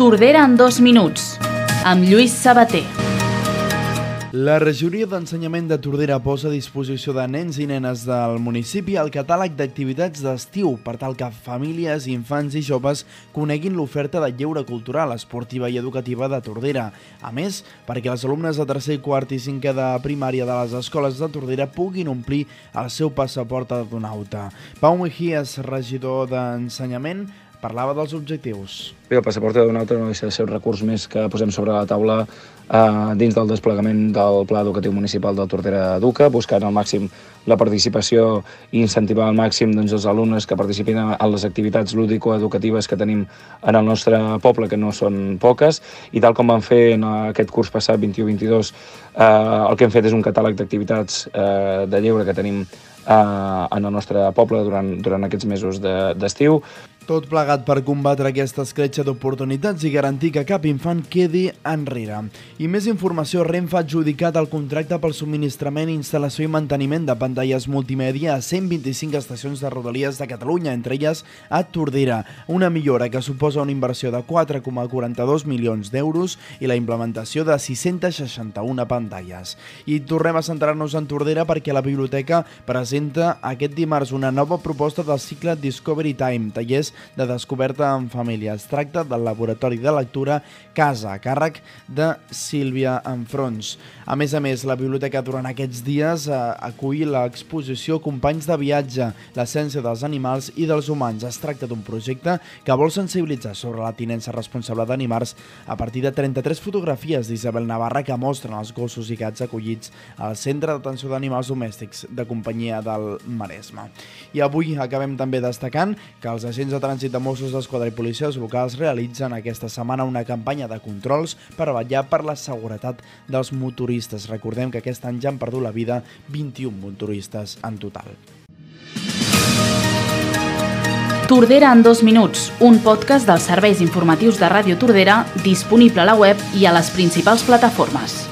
Tordera en dos minuts, amb Lluís Sabater. La regidoria d'ensenyament de Tordera posa a disposició de nens i nenes del municipi el catàleg d'activitats d'estiu per tal que famílies, infants i joves coneguin l'oferta de lleure cultural, esportiva i educativa de Tordera. A més, perquè els alumnes de tercer, quart i cinquè de primària de les escoles de Tordera puguin omplir el seu passaport d'adonauta. Pau Mejías, regidor d'ensenyament, parlava dels objectius. Bé, el passaport d'un altre no deixa de ser un recurs més que posem sobre la taula eh, dins del desplegament del Pla Educatiu Municipal del Tordera Educa, buscant al màxim la participació i incentivar al màxim doncs, els alumnes que participin en les activitats lúdico-educatives que tenim en el nostre poble, que no són poques, i tal com vam fer en aquest curs passat 21-22, eh, el que hem fet és un catàleg d'activitats eh, de lleure que tenim eh, en el nostre poble durant, durant aquests mesos d'estiu. De, tot plegat per combatre aquesta escletxa d'oportunitats i garantir que cap infant quedi enrere. I més informació, Renfe ha adjudicat el contracte pel subministrament, instal·lació i manteniment de pantalles multimèdia a 125 estacions de Rodalies de Catalunya, entre elles a Tordera, una millora que suposa una inversió de 4,42 milions d'euros i la implementació de 661 pantalles. I tornem a centrar-nos en Tordera perquè la biblioteca presenta aquest dimarts una nova proposta del cicle Discovery Time, tallers de descoberta en família. Es tracta del laboratori de lectura Casa, a càrrec de Sílvia Enfrons. A més a més, la biblioteca durant aquests dies eh, acull l'exposició Companys de viatge, l'essència dels animals i dels humans. Es tracta d'un projecte que vol sensibilitzar sobre la tinença responsable d'animals a partir de 33 fotografies d'Isabel Navarra que mostren els gossos i gats acollits al Centre d'Atenció d'Animals Domèstics de companyia del Maresme. I avui acabem també destacant que els agents de trànsit de Mossos d'Esquadra i policies locals realitzen aquesta setmana una campanya de controls per vetllar per la seguretat dels motoristes. Recordem que aquest any ja han perdut la vida 21 motoristes en total. Tordera en dos minuts, un podcast dels serveis informatius de Ràdio Tordera disponible a la web i a les principals plataformes.